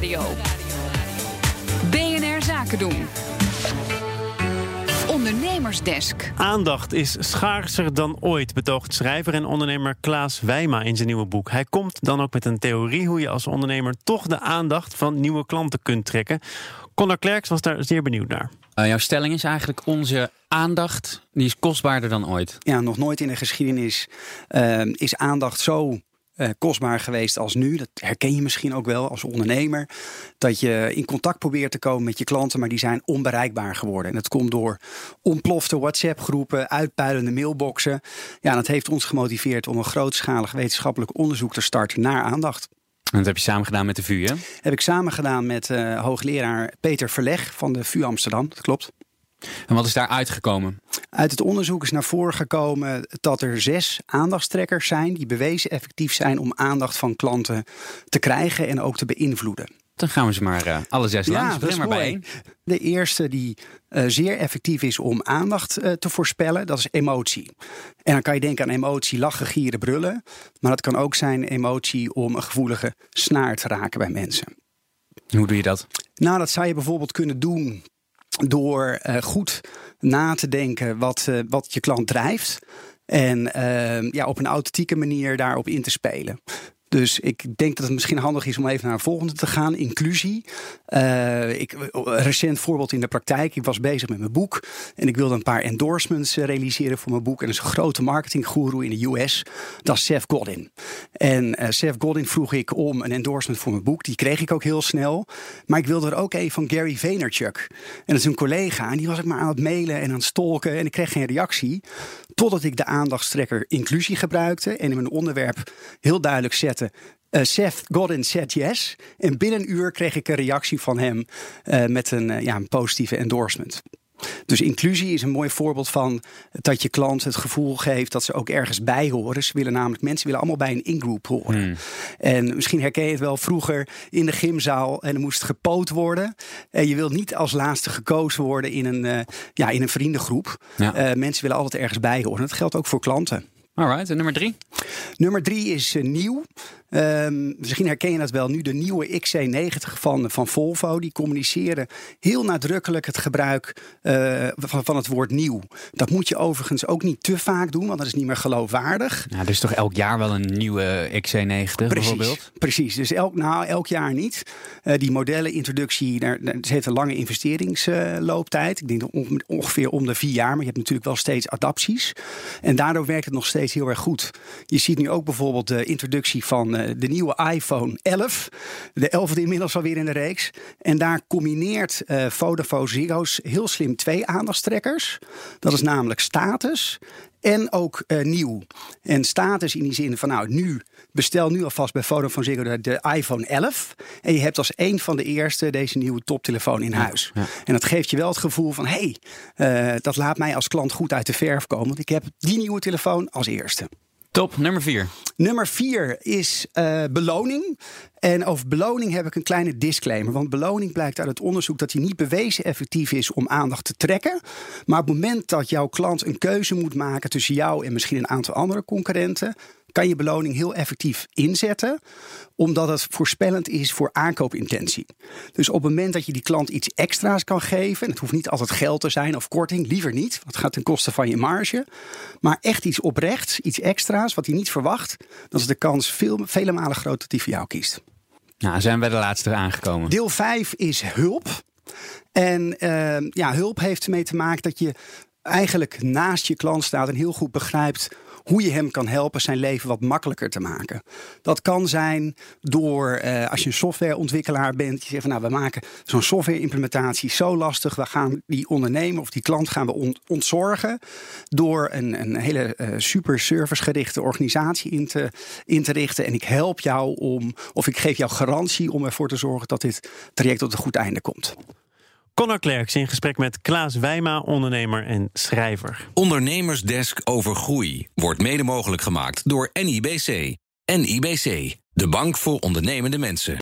Nieuwsradio. BNR Zaken doen. Ondernemersdesk. Aandacht is schaarser dan ooit, betoogt schrijver en ondernemer Klaas Wijma in zijn nieuwe boek. Hij komt dan ook met een theorie hoe je als ondernemer toch de aandacht van nieuwe klanten kunt trekken. Conor Klerks was daar zeer benieuwd naar. Uh, jouw stelling is eigenlijk onze aandacht, die is kostbaarder dan ooit. Ja, nog nooit in de geschiedenis uh, is aandacht zo uh, kostbaar geweest als nu. Dat herken je misschien ook wel als ondernemer. Dat je in contact probeert te komen met je klanten, maar die zijn onbereikbaar geworden. En dat komt door ontplofte WhatsApp-groepen, uitpuilende mailboxen. Ja, dat heeft ons gemotiveerd om een grootschalig wetenschappelijk onderzoek te starten naar aandacht. En dat heb je samen gedaan met de VU, hè? Heb ik samen gedaan met uh, hoogleraar Peter Verleg van de VU Amsterdam. Dat klopt. En wat is daar uitgekomen? Uit het onderzoek is naar voren gekomen dat er zes aandachtstrekkers zijn die bewezen effectief zijn om aandacht van klanten te krijgen en ook te beïnvloeden. Dan gaan we ze maar uh, alle zes ja, langs. Begin maar bij één. De eerste die uh, zeer effectief is om aandacht uh, te voorspellen, dat is emotie. En dan kan je denken aan emotie, lachen, gieren, brullen. Maar dat kan ook zijn emotie om een gevoelige snaar te raken bij mensen. Hoe doe je dat? Nou, dat zou je bijvoorbeeld kunnen doen door uh, goed na te denken wat, uh, wat je klant drijft. En uh, ja, op een authentieke manier daarop in te spelen. Dus ik denk dat het misschien handig is om even naar een volgende te gaan. Inclusie. Uh, ik, recent voorbeeld in de praktijk. Ik was bezig met mijn boek. En ik wilde een paar endorsements realiseren voor mijn boek. En dat is een grote marketinggoeroe in de US. Dat is Seth Godin. En Seth Godin vroeg ik om een endorsement voor mijn boek. Die kreeg ik ook heel snel. Maar ik wilde er ook een van Gary Vaynerchuk. En dat is een collega. En die was ik maar aan het mailen en aan het stolken. En ik kreeg geen reactie. Totdat ik de aandachtstrekker inclusie gebruikte. En in mijn onderwerp heel duidelijk zette. Uh, Seth Godin said yes. En binnen een uur kreeg ik een reactie van hem uh, met een, uh, ja, een positieve endorsement. Dus inclusie is een mooi voorbeeld van dat je klant het gevoel geeft dat ze ook ergens bij horen. Ze willen namelijk, mensen willen allemaal bij een ingroep horen. Hmm. En misschien herken je het wel vroeger in de gymzaal en er moest gepoot worden. En je wilt niet als laatste gekozen worden in een, uh, ja, in een vriendengroep. Ja. Uh, mensen willen altijd ergens bij horen. Dat geldt ook voor klanten. Alright, en nummer drie? Nummer drie is uh, nieuw. Um, misschien herken je dat wel nu, de nieuwe XC90 van, van Volvo. Die communiceren heel nadrukkelijk het gebruik uh, van, van het woord nieuw. Dat moet je overigens ook niet te vaak doen, want dat is niet meer geloofwaardig. Ja, er is toch elk jaar wel een nieuwe XC90 precies, bijvoorbeeld? Precies, dus elk, nou, elk jaar niet. Uh, die modellenintroductie, daar, daar, ze heeft een lange investeringslooptijd. Ik denk on, ongeveer om de vier jaar, maar je hebt natuurlijk wel steeds adapties. En daardoor werkt het nog steeds heel erg goed. Je ziet nu ook bijvoorbeeld de introductie van de nieuwe iPhone 11. De 11e inmiddels alweer in de reeks. En daar combineert uh, Vodafone Ziggo's heel slim twee aandachtstrekkers. Dat is namelijk status en ook uh, nieuw. En status in die zin van nou nu bestel nu alvast bij Vodafone Ziggo de, de iPhone 11 en je hebt als een van de eerste deze nieuwe toptelefoon in huis. Ja, ja. En dat geeft je wel het gevoel van hé, hey, uh, dat laat mij als klant goed uit de verf komen, want ik heb die nieuwe telefoon als eerste. Top, nummer vier. Nummer vier is uh, beloning. En over beloning heb ik een kleine disclaimer. Want beloning blijkt uit het onderzoek dat die niet bewezen effectief is om aandacht te trekken. Maar op het moment dat jouw klant een keuze moet maken tussen jou en misschien een aantal andere concurrenten, kan je beloning heel effectief inzetten, omdat het voorspellend is voor aankoopintentie. Dus op het moment dat je die klant iets extra's kan geven, en het hoeft niet altijd geld te zijn of korting, liever niet, want het gaat ten koste van je marge, maar echt iets oprechts, iets extra's wat hij niet verwacht, dan is de kans veel, vele malen groter dat hij voor jou kiest. Nou, zijn we de laatste aangekomen. Deel 5 is hulp. En uh, ja, hulp heeft ermee te maken dat je eigenlijk naast je klant staat en heel goed begrijpt hoe je hem kan helpen zijn leven wat makkelijker te maken. Dat kan zijn door, uh, als je een softwareontwikkelaar bent, je zegt van nou, we maken zo'n software-implementatie zo lastig, we gaan die ondernemer of die klant gaan we ont ontzorgen door een, een hele uh, super servicegerichte organisatie in te, in te richten. En ik help jou om, of ik geef jou garantie om ervoor te zorgen dat dit traject tot een goed einde komt. Conor Klerks in gesprek met Klaas Wijma, ondernemer en schrijver. Ondernemersdesk over groei wordt mede mogelijk gemaakt door NIBC. NIBC, de bank voor ondernemende mensen.